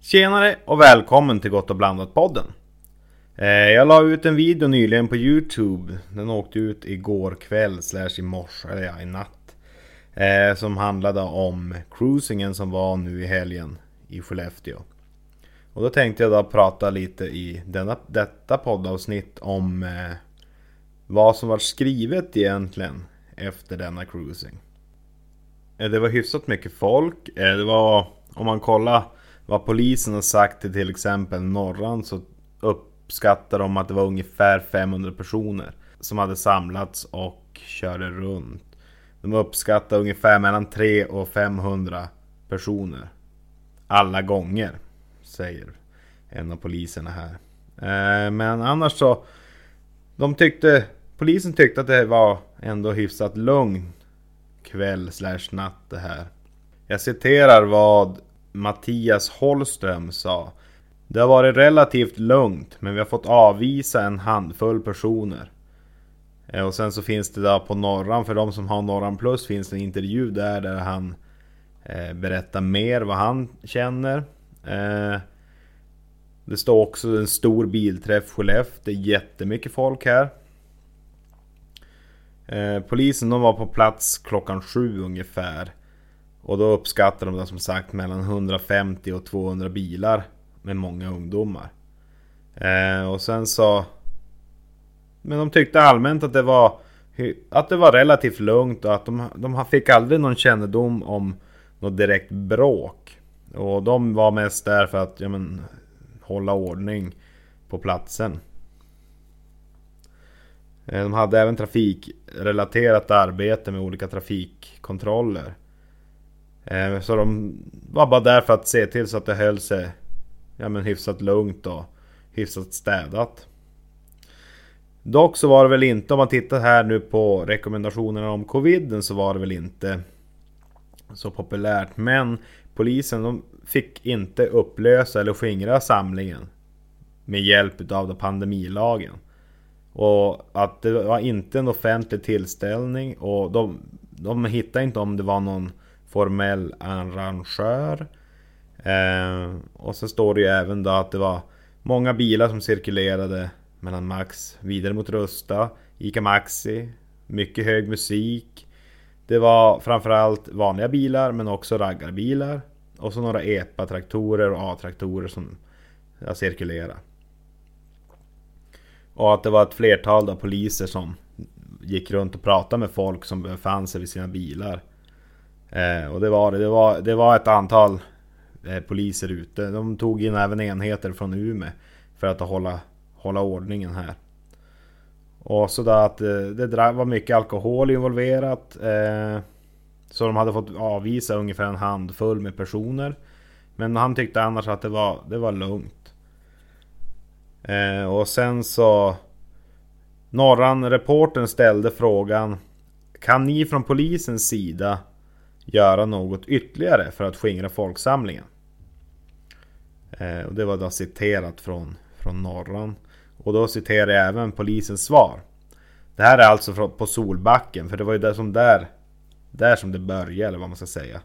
Tjenare och välkommen till Gott och blandat podden. Eh, jag la ut en video nyligen på Youtube. Den åkte ut igår kväll slash i morse, eller ja, i natt. Eh, som handlade om cruisingen som var nu i helgen i Skellefteå. Och då tänkte jag då prata lite i denna, detta poddavsnitt om eh, vad som var skrivet egentligen efter denna cruising. Eh, det var hyfsat mycket folk. Eh, det var, om man kollar vad polisen har sagt till till exempel Norran så uppskattar de att det var ungefär 500 personer som hade samlats och körde runt. De uppskattar ungefär mellan 3 och 500 personer. Alla gånger, säger en av poliserna här. Eh, men annars så... De tyckte... Polisen tyckte att det var ändå hyfsat lugn kväll slash natt det här. Jag citerar vad Mattias Holström sa. Det har varit relativt lugnt men vi har fått avvisa en handfull personer. Eh, och sen så finns det där på Norran, för de som har Norran Plus finns det en intervju där där han eh, berättar mer vad han känner. Eh, det står också en stor bilträff Skellefteå, det är jättemycket folk här. Eh, polisen de var på plats klockan sju ungefär. Och då uppskattade de som sagt mellan 150 och 200 bilar med många ungdomar. Eh, och sen så... Men de tyckte allmänt att det var att det var relativt lugnt och att de, de fick aldrig någon kännedom om något direkt bråk. Och de var mest där för att ja, men, hålla ordning på platsen. Eh, de hade även trafikrelaterat arbete med olika trafikkontroller. Eh, så de var bara där för att se till så att det höll sig ja, men hyfsat lugnt och hyfsat städat. Dock så var det väl inte, om man tittar här nu på rekommendationerna om coviden så var det väl inte så populärt. Men polisen de fick inte upplösa eller skingra samlingen med hjälp av pandemilagen. Och att det var inte en offentlig tillställning och de, de hittade inte om det var någon formell arrangör. Eh, och så står det ju även då att det var många bilar som cirkulerade mellan Max vidare mot Rusta, Ica Maxi, mycket hög musik. Det var framförallt vanliga bilar men också raggarbilar. Och så några EPA-traktorer och A-traktorer som cirkulerade. Och att det var ett flertal då poliser som gick runt och pratade med folk som befann sig vid sina bilar. Eh, och det var det. Var, det var ett antal eh, poliser ute. De tog in även enheter från Umeå för att hålla, hålla ordningen här. Och så att eh, det var mycket alkohol involverat. Eh, så de hade fått avvisa ungefär en handfull med personer. Men han tyckte annars att det var, det var lugnt. Eh, och sen så... Norran reporten ställde frågan Kan ni från polisens sida göra något ytterligare för att skingra folksamlingen. Eh, och det var då citerat från, från Norran. Och då citerar jag även polisens svar. Det här är alltså på Solbacken, för det var ju där som där, där som det började, eller vad man ska säga.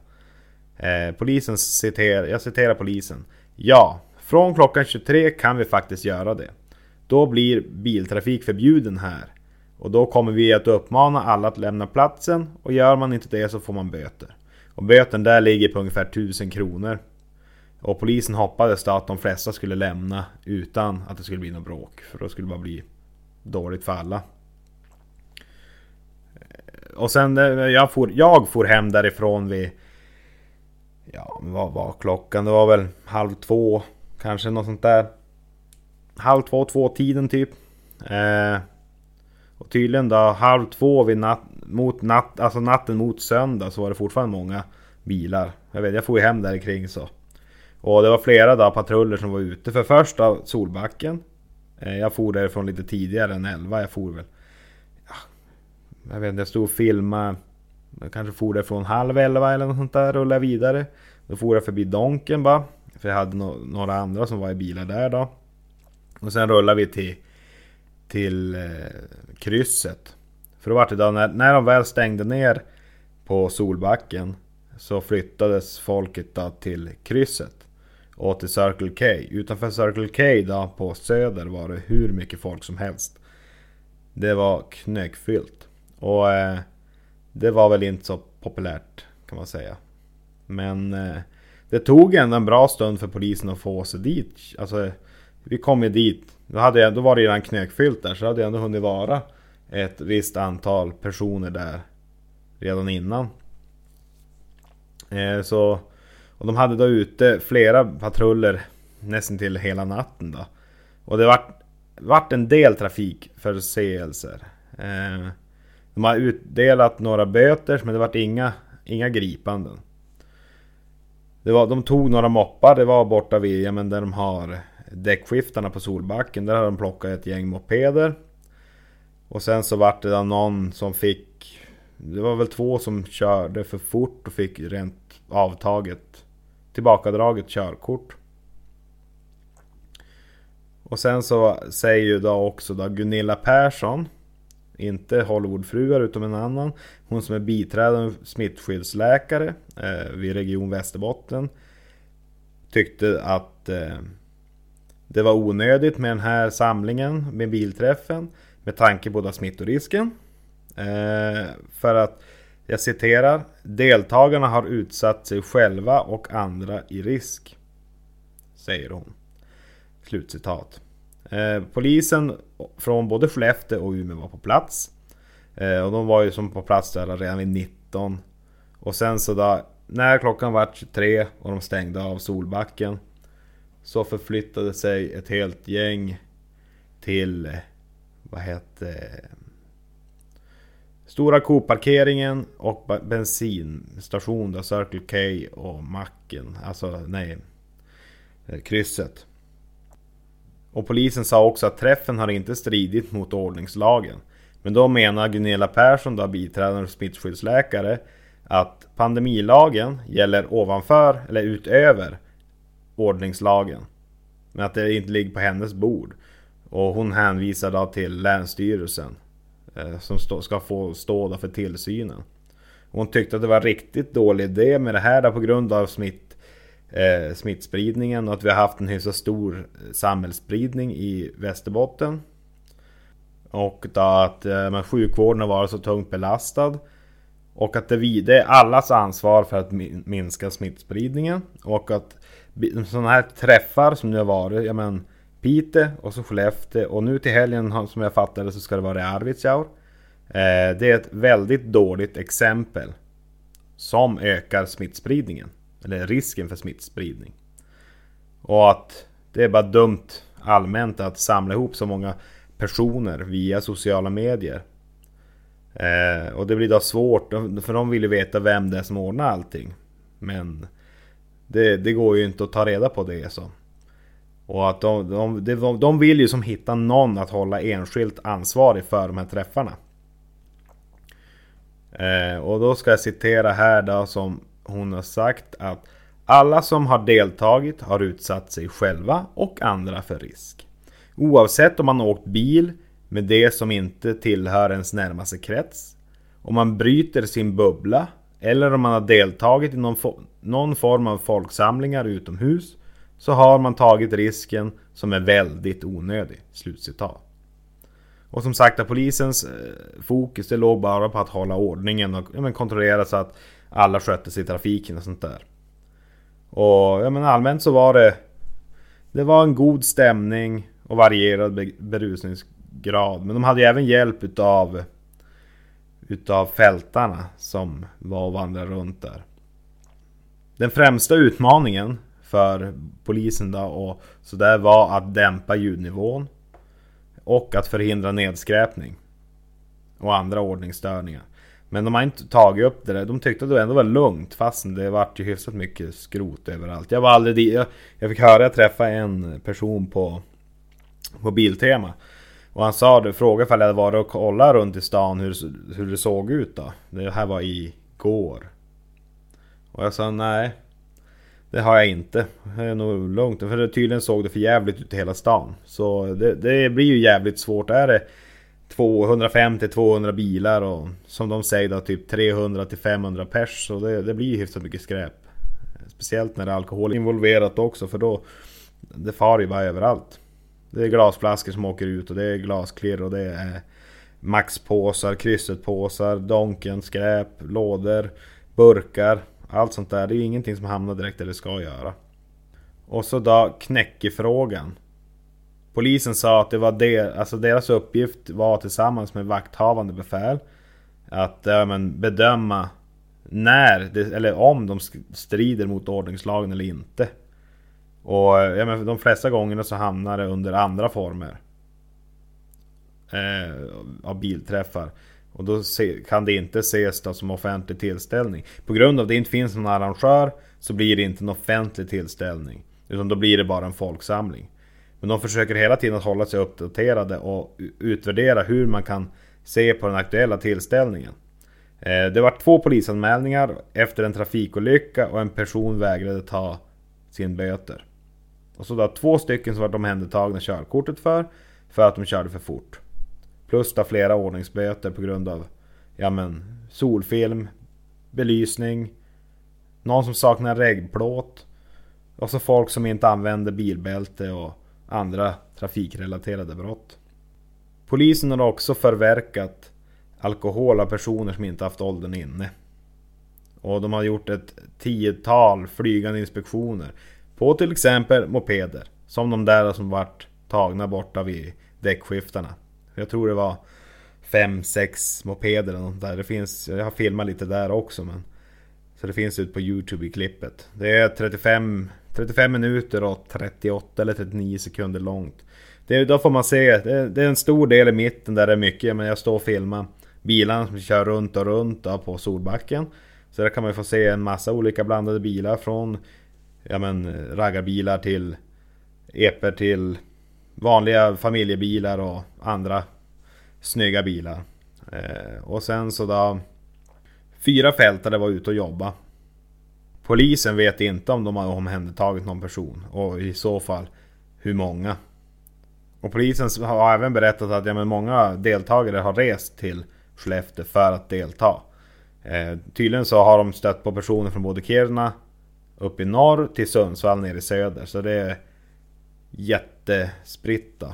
Eh, polisen citerar, jag citerar polisen. Ja, från klockan 23 kan vi faktiskt göra det. Då blir biltrafik förbjuden här. Och då kommer vi att uppmana alla att lämna platsen och gör man inte det så får man böter. Och böten där ligger på ungefär 1000 kronor. Och polisen hoppades då att de flesta skulle lämna utan att det skulle bli något bråk. För då skulle det bara bli dåligt för alla. Och sen eh, jag for, jag for hem därifrån vid... Ja, vad var klockan? Det var väl halv två. Kanske något sånt där. Halv två, två tiden typ. Eh, och tydligen då halv två vid nat mot natt, alltså natten mot söndag så var det fortfarande många bilar. Jag vet, jag får ju hem där kring så. Och det var flera då patruller som var ute. För först då Solbacken. Eh, jag for därifrån lite tidigare än 11. Jag for väl... Ja, jag vet inte, jag stod och filmade. Jag kanske for därifrån halv 11 eller något sånt där. Rullade vidare. Då for jag förbi Donken bara. För jag hade no några andra som var i bilar där då. Och sen rullade vi till till eh, krysset. För då var det då när, när de väl stängde ner på Solbacken så flyttades folket då till krysset och till Circle K. Utanför Circle K då på Söder var det hur mycket folk som helst. Det var knökfyllt. Och eh, det var väl inte så populärt kan man säga. Men eh, det tog ändå en bra stund för polisen att få sig dit. Alltså, vi kom ju dit. Då, hade jag, då var det redan knökfyllt där så hade jag ändå hunnit vara ett visst antal personer där redan innan. Eh, så, och de hade då ute flera patruller nästan till hela natten då. Och det vart, vart en del trafikförseelser. Eh, de har utdelat några böter men det vart inga, inga gripanden. Det var, de tog några moppar, det var borta vid, ja, men där de har däckskiftarna på Solbacken. Där har de plockat ett gäng mopeder. Och sen så vart det då någon som fick... Det var väl två som körde för fort och fick rent avtaget tillbakadraget körkort. Och sen så säger ju då också då Gunilla Persson inte Hollywoodfruar utom en annan. Hon som är biträdande smittskyddsläkare eh, vid Region Västerbotten. Tyckte att eh, det var onödigt med den här samlingen med bilträffen. Med tanke på smittorisken. Eh, för att, jag citerar, deltagarna har utsatt sig själva och andra i risk. Säger hon. Slutcitat. Eh, polisen från både Skellefteå och Umeå var på plats. Eh, och de var ju som på plats där redan vid 19. Och sen så då, när klockan var 23 och de stängde av Solbacken. Så förflyttade sig ett helt gäng till, vad hette Stora Coop-parkeringen och bensinstation där Circle K och macken, alltså nej, krysset. Och polisen sa också att träffen har inte stridit mot ordningslagen. Men då menar Gunilla Persson, då biträdande smittskyddsläkare, att pandemilagen gäller ovanför eller utöver ordningslagen. Men att det inte ligger på hennes bord. Och hon hänvisar då till Länsstyrelsen. Eh, som ska få stå för tillsynen. Hon tyckte att det var riktigt dålig idé med det här på grund av smitt eh, smittspridningen och att vi har haft en hyfsat stor samhällsspridning i Västerbotten. Och då att eh, sjukvården har varit så tungt belastad. Och att det, det är allas ansvar för att minska smittspridningen. Och att sådana här träffar som nu har varit, ja men Pite och så Skellefteå och nu till helgen som jag fattade så ska det vara i Arvidsjaur. Eh, det är ett väldigt dåligt exempel som ökar smittspridningen. Eller risken för smittspridning. Och att det är bara dumt allmänt att samla ihop så många personer via sociala medier. Eh, och det blir då svårt, för de vill ju veta vem det är som ordnar allting. Men det, det går ju inte att ta reda på det så. Och att de, de, de, de vill ju som hitta någon att hålla enskilt ansvarig för de här träffarna. Eh, och då ska jag citera här då som hon har sagt att alla som har deltagit har utsatt sig själva och andra för risk. Oavsett om man åkt bil med det som inte tillhör ens närmaste krets, om man bryter sin bubbla eller om man har deltagit i någon, någon form av folksamlingar utomhus så har man tagit risken som är väldigt onödig. Slutcitat. Och som sagt, polisens eh, fokus det låg bara på att hålla ordningen och ja, kontrollera så att alla skötte sig i trafiken och sånt där. Och ja, men allmänt så var det... Det var en god stämning och varierad berusningsgrad. Men de hade ju även hjälp utav... Utav fältarna som var och vandrade runt där. Den främsta utmaningen för polisen då och sådär var att dämpa ljudnivån. Och att förhindra nedskräpning. Och andra ordningsstörningar. Men de har inte tagit upp det där. De tyckte att det ändå var lugnt fastän det vart ju hyfsat mycket skrot överallt. Jag var aldrig dit. Jag, jag fick höra, jag träffade en person på, på Biltema. Och han sa det, frågade ifall jag hade varit och kollat runt i stan hur, hur det såg ut då. Det här var igår. Och jag sa nej. Det har jag inte. Det är nog lugnt. För tydligen såg det för jävligt ut i hela stan. Så det, det blir ju jävligt svårt. Är det 250-200 bilar och som de säger då typ 300 500 pers. Så det, det blir hyfsat mycket skräp. Speciellt när det är alkohol involverat också för då Det far ju bara överallt. Det är glasflaskor som åker ut och det är glasklirr och det är Maxpåsar, kryssetpåsar, Donken, skräp, lådor, burkar. Allt sånt där. Det är ju ingenting som hamnar direkt där det ska göra. Och så då knäckefrågan. Polisen sa att det var det, alltså deras uppgift var tillsammans med vakthavande befäl att ja, men, bedöma när, det, eller om de strider mot ordningslagen eller inte. Och ja, men de flesta gångerna så hamnar det under andra former. Eh, av bilträffar. Och då se, kan det inte ses då som offentlig tillställning. På grund av att det inte finns någon arrangör så blir det inte en offentlig tillställning. Utan då blir det bara en folksamling. Men de försöker hela tiden att hålla sig uppdaterade och utvärdera hur man kan se på den aktuella tillställningen. Eh, det var två polisanmälningar efter en trafikolycka och en person vägrade ta sin böter. Och så då två stycken som var omhändertagna körkortet för, för att de körde för fort. Plus då flera ordningsböter på grund av ja men, solfilm, belysning, någon som saknar reggplåt och så folk som inte använder bilbälte och andra trafikrelaterade brott. Polisen har också förverkat alkohol av personer som inte haft åldern inne. Och de har gjort ett tiotal flygande inspektioner på till exempel mopeder. Som de där som vart tagna borta vid däckskiftarna. Jag tror det var 5-6 mopeder eller något där. Det finns, jag har filmat lite där också men Så det finns ut på Youtube i klippet. Det är 35, 35 minuter och 38 eller 39 sekunder långt. Det, då får man se, det, det, är en stor del i mitten där det är mycket, men jag står och filmar bilarna som kör runt och runt då, på Solbacken. Så där kan man få se en massa olika blandade bilar från ja, men, raggarbilar till eper till vanliga familjebilar och andra snygga bilar. Eh, och sen så då Fyra fältare var ute och jobba. Polisen vet inte om de har omhändertagit någon person och i så fall hur många. Och polisen har även berättat att ja, men många deltagare har rest till Skellefteå för att delta. Eh, tydligen så har de stött på personer från både Kiruna upp i norr till Sundsvall nere i söder. Så det är jätte jättespritta.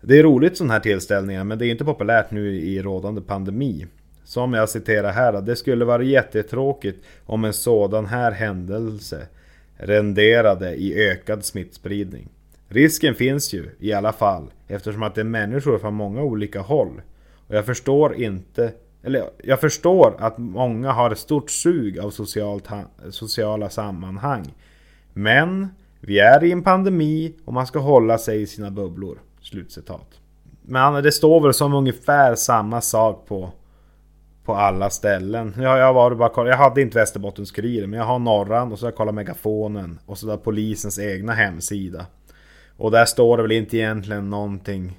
Det är roligt sådana här tillställningar men det är inte populärt nu i rådande pandemi. Som jag citerar här, det skulle vara jättetråkigt om en sådan här händelse renderade i ökad smittspridning. Risken finns ju i alla fall eftersom att det är människor från många olika håll. Och jag förstår inte eller jag förstår att många har ett stort sug av socialt, sociala sammanhang. Men vi är i en pandemi och man ska hålla sig i sina bubblor. Slutcitat. Men det står väl som ungefär samma sak på på alla ställen. Jag, jag, var bara kolla, jag hade inte Västerbottens men jag har Norran och så har jag kollat Megafonen och så där polisens egna hemsida. Och där står det väl inte egentligen någonting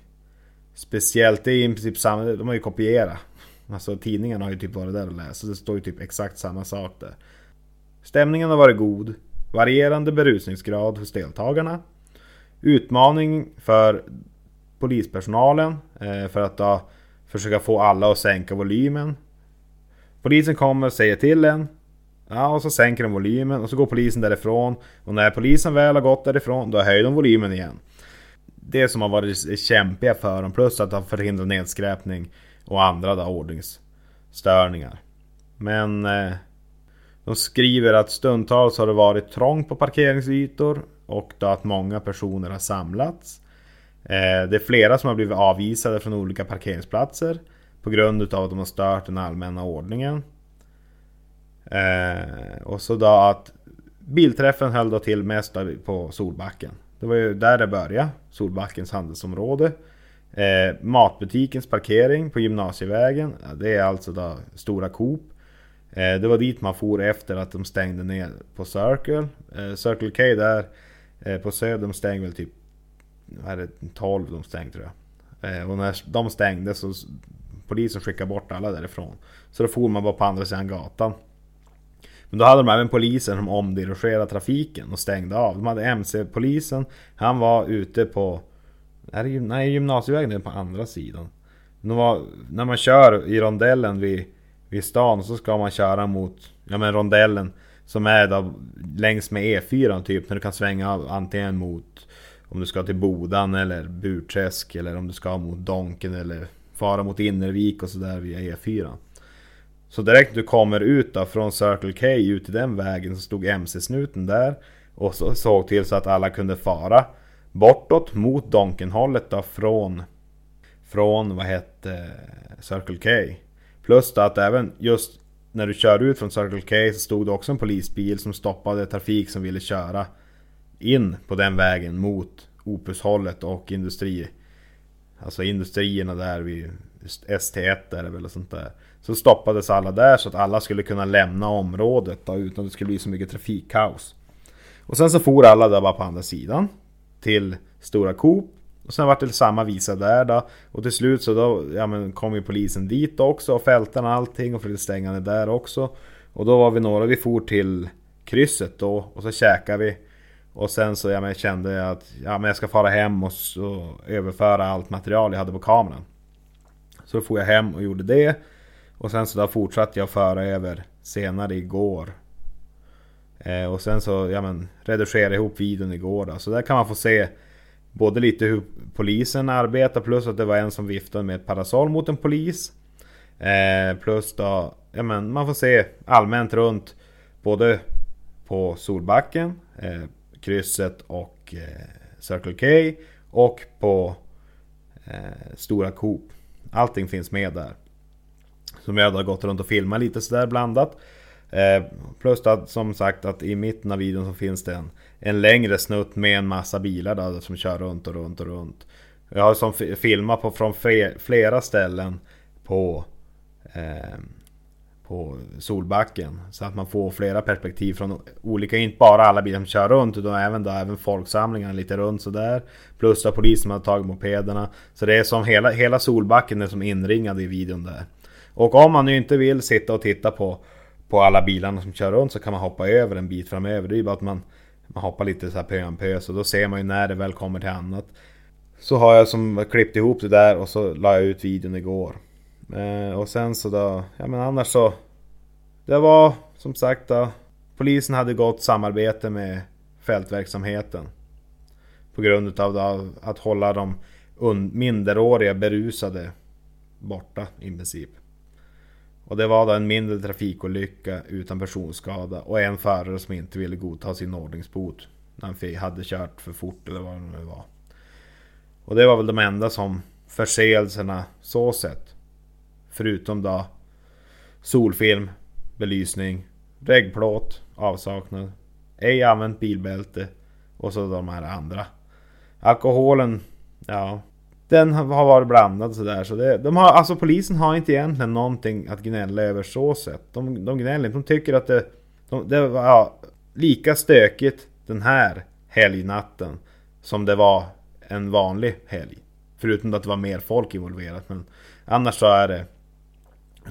speciellt. Det är i princip samma, de har ju kopierat. Alltså tidningarna har ju typ varit där och läst. Så det står ju typ exakt samma sak där. Stämningen har varit god. Varierande berusningsgrad hos deltagarna. Utmaning för polispersonalen eh, för att då försöka få alla att sänka volymen. Polisen kommer och säger till en. Ja, och så sänker de volymen och så går polisen därifrån. Och när polisen väl har gått därifrån, då höjer de volymen igen. Det som har varit kämpiga för dem, plus att de förhindrar nedskräpning och andra då, ordningsstörningar. Men eh, de skriver att stundtals har det varit trångt på parkeringsytor och då att många personer har samlats. Eh, det är flera som har blivit avvisade från olika parkeringsplatser på grund utav att de har stört den allmänna ordningen. Eh, och så då att bilträffen höll då till mest på Solbacken. Det var ju där det började, Solbackens handelsområde. Eh, matbutikens parkering på Gymnasievägen, det är alltså då Stora Coop. Eh, det var dit man for efter att de stängde ner på Circle. Eh, Circle K där eh, på Söder, de stängde väl typ vad är det, 12 de stängde tror jag. Eh, och när de stängde så polisen skickade bort alla därifrån. Så då for man bara på andra sidan gatan. Men då hade de även polisen som omdirigerade trafiken och stängde av. De hade MC-polisen, han var ute på... Är det, nej, gymnasievägen är på andra sidan. var, när man kör i rondellen vid, vid stan så ska man köra mot ja, men rondellen som är då längs med E4 typ. När du kan svänga antingen mot om du ska till Bodan eller Burträsk eller om du ska mot Donken eller fara mot Innervik och sådär via E4. Så direkt du kommer ut då från Circle K ut i den vägen så stod MC-snuten där och så såg till så att alla kunde fara bortåt mot Donkenhållet då från från vad hette Circle K. Plus att även just när du kör ut från Circle K så stod det också en polisbil som stoppade trafik som ville köra in på den vägen mot Opushållet och industri Alltså industrierna där vid ST1 är det väl och sånt där. Så stoppades alla där så att alla skulle kunna lämna området då, utan att det skulle bli så mycket trafikkaos. Och sen så for alla där bara på andra sidan. Till Stora Coop. Och sen vart det samma visa där då. Och till slut så då ja, men kom ju polisen dit också och fälten och allting och försökte stänga det där också. Och då var vi några, vi for till krysset då och så käkade vi. Och sen så ja, men kände jag att ja, men jag ska fara hem och, så överföra allt material jag hade på kameran. Så då for jag hem och gjorde det. Och sen så då fortsatte jag föra över senare igår. Eh, och sen så ja, men, redigerade ihop videon igår då. Så där kan man få se både lite hur polisen arbetar plus att det var en som viftade med ett parasoll mot en polis. Eh, plus då, ja men man får se allmänt runt både på Solbacken, eh, krysset och eh, Circle K och på eh, Stora Coop. Allting finns med där. Som jag har gått runt och filmat lite sådär blandat. Eh, plus att som sagt att i mitten av videon så finns det en, en längre snutt med en massa bilar där som kör runt och runt och runt. Jag har som filmat på från flera ställen på eh, på Solbacken. Så att man får flera perspektiv från olika, inte bara alla bilar som kör runt utan även, då, även folksamlingarna lite runt sådär. Plus att polisen som har tagit mopederna. Så det är som hela, hela Solbacken är som inringad i videon där. Och om man nu inte vill sitta och titta på, på alla bilarna som kör runt så kan man hoppa över en bit framöver. Det är ju bara att man, man hoppar lite så här pö om pö så då ser man ju när det väl kommer till annat. Så har jag som klippt ihop det där och så la jag ut videon igår. Eh, och sen så då, ja men annars så. Det var som sagt då. Polisen hade gott samarbete med fältverksamheten. På grund av då, att hålla de minderåriga berusade borta i princip. Och det var då en mindre trafikolycka utan personskada och en förare som inte ville godta sin ordningsbot. När han hade kört för fort eller vad det nu var. Och det var väl de enda som förseelserna så sett. Förutom då solfilm, belysning, regplåt, avsaknad, ej använt bilbälte och så de här andra. Alkoholen, ja. Den har varit blandad och sådär. Så det, de har, alltså polisen har inte egentligen någonting att gnälla över så sett. De, de gnäller inte. De tycker att det, de, det var ja, lika stökigt den här helgnatten som det var en vanlig helg. Förutom att det var mer folk involverat. Men annars så är det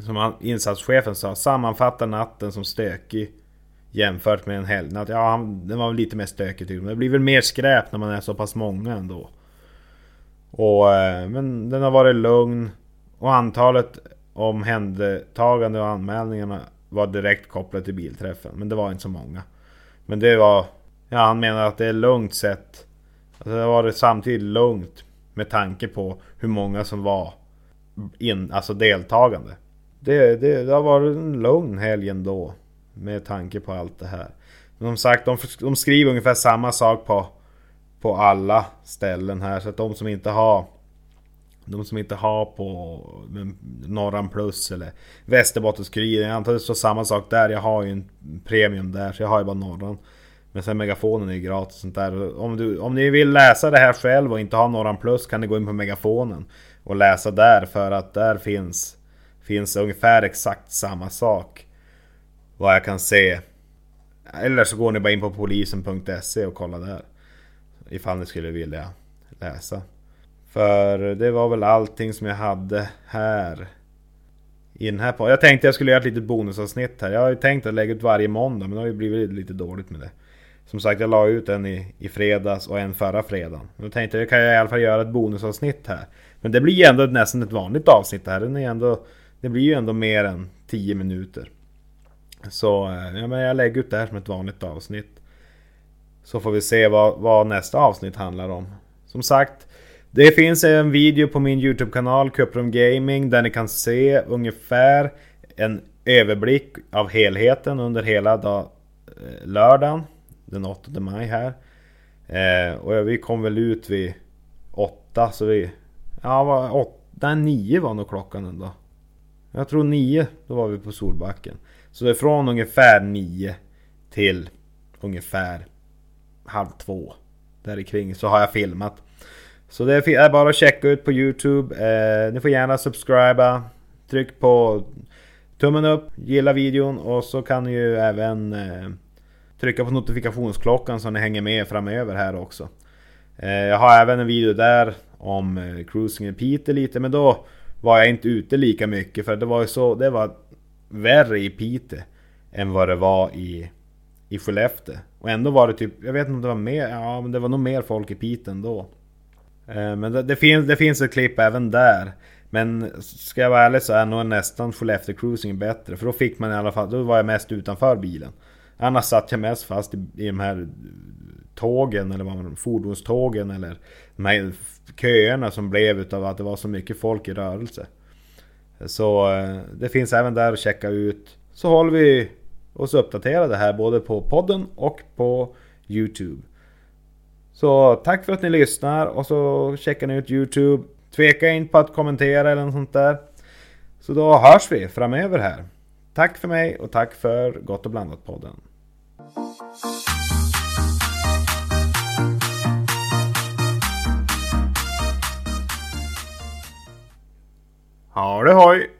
som insatschefen sa, sammanfatta natten som stökig jämfört med en helgnatt. Ja, den var lite mer stökig tycker Det blir väl mer skräp när man är så pass många ändå. Och, eh, men den har varit lugn. Och antalet omhändertagande och anmälningarna var direkt kopplat till bilträffen. Men det var inte så många. Men det var... Ja, han menar att det är lugnt sett. Alltså det har varit samtidigt lugnt med tanke på hur många som var in, alltså deltagande. Det, det, det har varit en lugn helg ändå. Med tanke på allt det här. som sagt, de, de skriver ungefär samma sak på, på alla ställen här. Så att de som inte har de som inte har på Norran Plus eller Västerbottenskuriren. Jag antar det står samma sak där. Jag har ju en premium där så jag har ju bara Norran. Men sen megafonen är ju gratis och sånt där. Om, du, om ni vill läsa det här själv och inte har Norran Plus kan ni gå in på megafonen. Och läsa där för att där finns finns ungefär exakt samma sak. Vad jag kan se. Eller så går ni bara in på polisen.se och kollar där. Ifall ni skulle vilja läsa. För det var väl allting som jag hade här. I den här Jag tänkte jag skulle göra ett litet bonusavsnitt här. Jag har ju tänkt att lägga ut varje måndag men det har ju blivit lite dåligt med det. Som sagt jag la ut en i, i fredags och en förra fredagen. Då tänkte jag kan jag i alla fall göra ett bonusavsnitt här. Men det blir ju ändå nästan ett vanligt avsnitt det här. Den är ändå, det blir ju ändå mer än 10 minuter. Så eh, ja, men jag lägger ut det här som ett vanligt avsnitt. Så får vi se vad, vad nästa avsnitt handlar om. Som sagt, det finns en video på min YouTube-kanal Cuprum Gaming där ni kan se ungefär en överblick av helheten under hela dag, eh, lördagen den 8 maj här. Eh, och vi kom väl ut vid 8 så vi... Ja, var 8, 9 var nog klockan ändå. Jag tror 9, då var vi på Solbacken. Så det är från ungefär 9 till ungefär halv två. Där kring så har jag filmat. Så det är bara att checka ut på Youtube. Eh, ni får gärna subscriba. Tryck på tummen upp, gilla videon och så kan ni ju även eh, trycka på notifikationsklockan så ni hänger med framöver här också. Eh, jag har även en video där om eh, cruising i Piteå lite men då var jag inte ute lika mycket för det var ju så, det var värre i Piteå än vad det var i, i Skellefteå. Och ändå var det typ, jag vet inte om det var mer, ja men det var nog mer folk i Piteå ändå. Eh, men det, det, finns, det finns ett klipp även där. Men ska jag vara ärlig så är nog nästan Skellefteå Cruising bättre. För då fick man i alla fall, då var jag mest utanför bilen. Annars satt jag mest fast i, i de här tågen eller vad man, fordonstågen eller de här köerna som blev utav att det var så mycket folk i rörelse. Så eh, det finns även där att checka ut. Så håller vi och så uppdatera det här både på podden och på Youtube. Så tack för att ni lyssnar och så checkar ni ut Youtube. Tveka inte på att kommentera eller något sånt där. Så då hörs vi framöver här. Tack för mig och tack för Gott och blandat-podden. Ha det hoj!